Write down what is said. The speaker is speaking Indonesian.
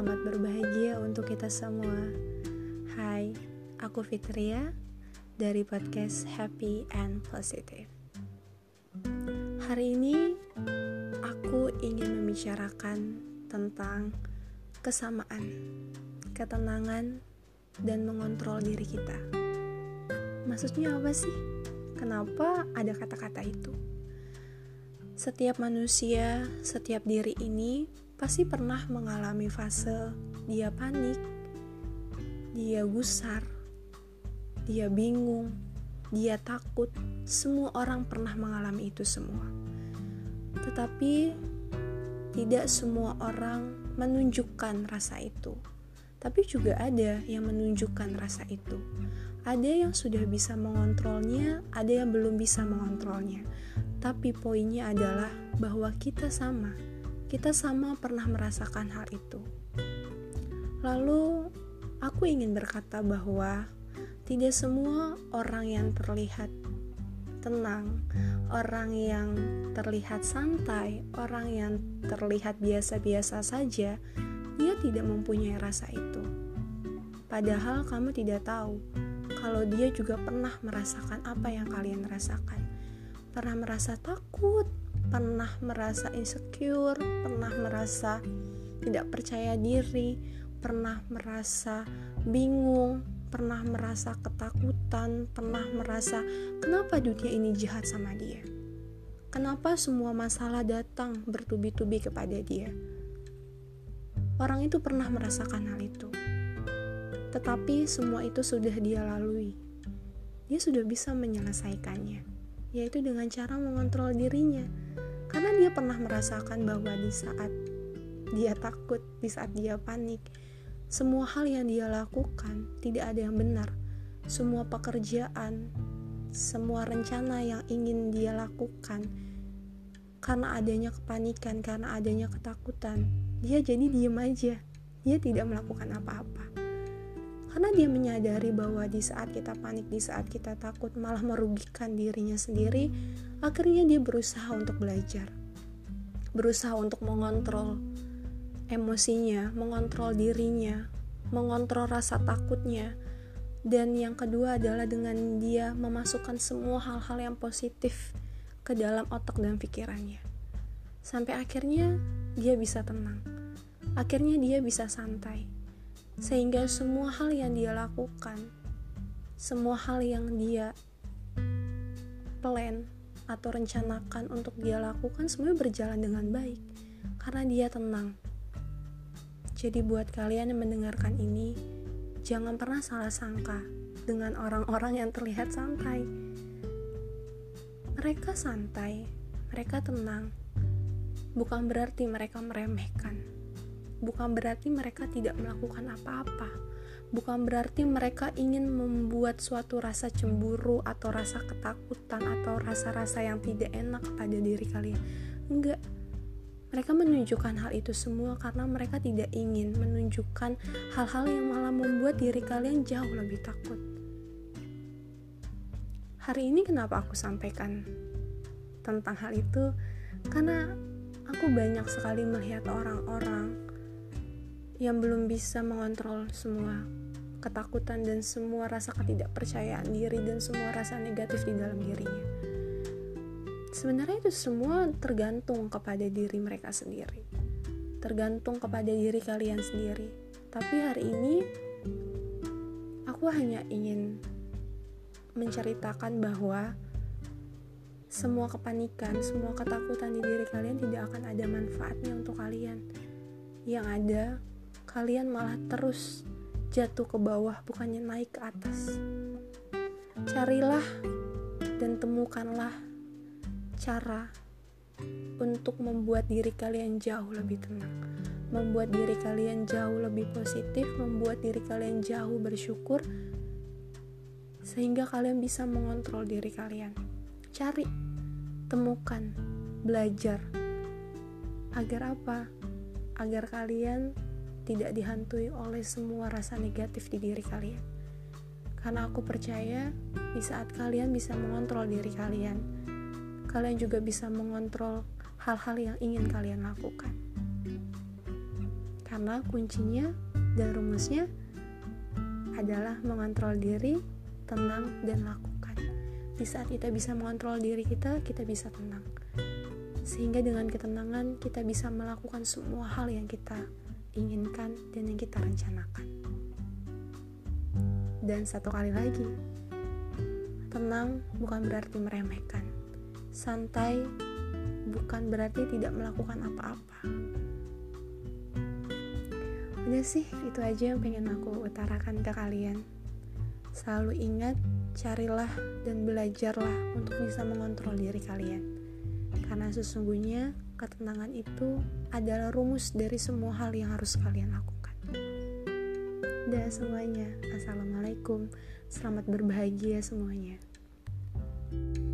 selamat berbahagia untuk kita semua. Hai, aku Fitria dari podcast Happy and Positive. Hari ini aku ingin membicarakan tentang kesamaan, ketenangan, dan mengontrol diri kita. Maksudnya apa sih? Kenapa ada kata-kata itu? Setiap manusia, setiap diri ini pasti pernah mengalami fase dia panik, dia gusar, dia bingung, dia takut. Semua orang pernah mengalami itu semua. Tetapi tidak semua orang menunjukkan rasa itu. Tapi juga ada yang menunjukkan rasa itu. Ada yang sudah bisa mengontrolnya, ada yang belum bisa mengontrolnya. Tapi poinnya adalah bahwa kita sama kita sama pernah merasakan hal itu. Lalu, aku ingin berkata bahwa tidak semua orang yang terlihat tenang, orang yang terlihat santai, orang yang terlihat biasa-biasa saja, dia tidak mempunyai rasa itu. Padahal kamu tidak tahu kalau dia juga pernah merasakan apa yang kalian rasakan. Pernah merasa takut, pernah merasa insecure, pernah merasa tidak percaya diri, pernah merasa bingung, pernah merasa ketakutan, pernah merasa kenapa dunia ini jahat sama dia. Kenapa semua masalah datang bertubi-tubi kepada dia? Orang itu pernah merasakan hal itu. Tetapi semua itu sudah dia lalui. Dia sudah bisa menyelesaikannya, yaitu dengan cara mengontrol dirinya karena dia pernah merasakan bahwa di saat dia takut, di saat dia panik, semua hal yang dia lakukan tidak ada yang benar. Semua pekerjaan, semua rencana yang ingin dia lakukan karena adanya kepanikan, karena adanya ketakutan, dia jadi diem aja. Dia tidak melakukan apa-apa. Karena dia menyadari bahwa di saat kita panik, di saat kita takut malah merugikan dirinya sendiri, akhirnya dia berusaha untuk belajar. Berusaha untuk mengontrol emosinya mengontrol dirinya mengontrol rasa takutnya. Dan yang kedua adalah dengan dia memasukkan semua hal-hal yang positif ke dalam otak dan pikirannya. Sampai akhirnya dia bisa tenang. Akhirnya dia bisa santai. Sehingga semua hal yang dia lakukan semua hal yang dia plan atau rencanakan untuk dia lakukan semuanya berjalan dengan baik karena dia tenang. Jadi buat kalian yang mendengarkan ini, jangan pernah salah sangka dengan orang-orang yang terlihat santai. Mereka santai, mereka tenang. Bukan berarti mereka meremehkan. Bukan berarti mereka tidak melakukan apa-apa bukan berarti mereka ingin membuat suatu rasa cemburu atau rasa ketakutan atau rasa-rasa yang tidak enak pada diri kalian. Enggak. Mereka menunjukkan hal itu semua karena mereka tidak ingin menunjukkan hal-hal yang malah membuat diri kalian jauh lebih takut. Hari ini kenapa aku sampaikan tentang hal itu? Karena aku banyak sekali melihat orang-orang yang belum bisa mengontrol semua ketakutan dan semua rasa ketidakpercayaan diri dan semua rasa negatif di dalam dirinya. Sebenarnya itu semua tergantung kepada diri mereka sendiri. Tergantung kepada diri kalian sendiri. Tapi hari ini aku hanya ingin menceritakan bahwa semua kepanikan, semua ketakutan di diri kalian tidak akan ada manfaatnya untuk kalian. Yang ada, kalian malah terus jatuh ke bawah bukannya naik ke atas. Carilah dan temukanlah cara untuk membuat diri kalian jauh lebih tenang, membuat diri kalian jauh lebih positif, membuat diri kalian jauh bersyukur, sehingga kalian bisa mengontrol diri kalian. Cari, temukan, belajar, agar apa? Agar kalian tidak dihantui oleh semua rasa negatif di diri kalian. Karena aku percaya di saat kalian bisa mengontrol diri kalian, kalian juga bisa mengontrol hal-hal yang ingin kalian lakukan. karena kuncinya dan rumusnya adalah mengontrol diri, tenang, dan lakukan. Di saat kita bisa mengontrol diri kita, kita bisa tenang. Sehingga dengan ketenangan kita bisa melakukan semua hal yang kita inginkan dan yang kita rencanakan. Dan satu kali lagi, tenang bukan berarti meremehkan. Santai bukan berarti tidak melakukan apa-apa. Udah sih, itu aja yang pengen aku utarakan ke kalian. Selalu ingat, carilah dan belajarlah untuk bisa mengontrol diri kalian. Karena sesungguhnya ketenangan itu adalah rumus dari semua hal yang harus kalian lakukan. Dah semuanya, Assalamualaikum, selamat berbahagia semuanya. thank you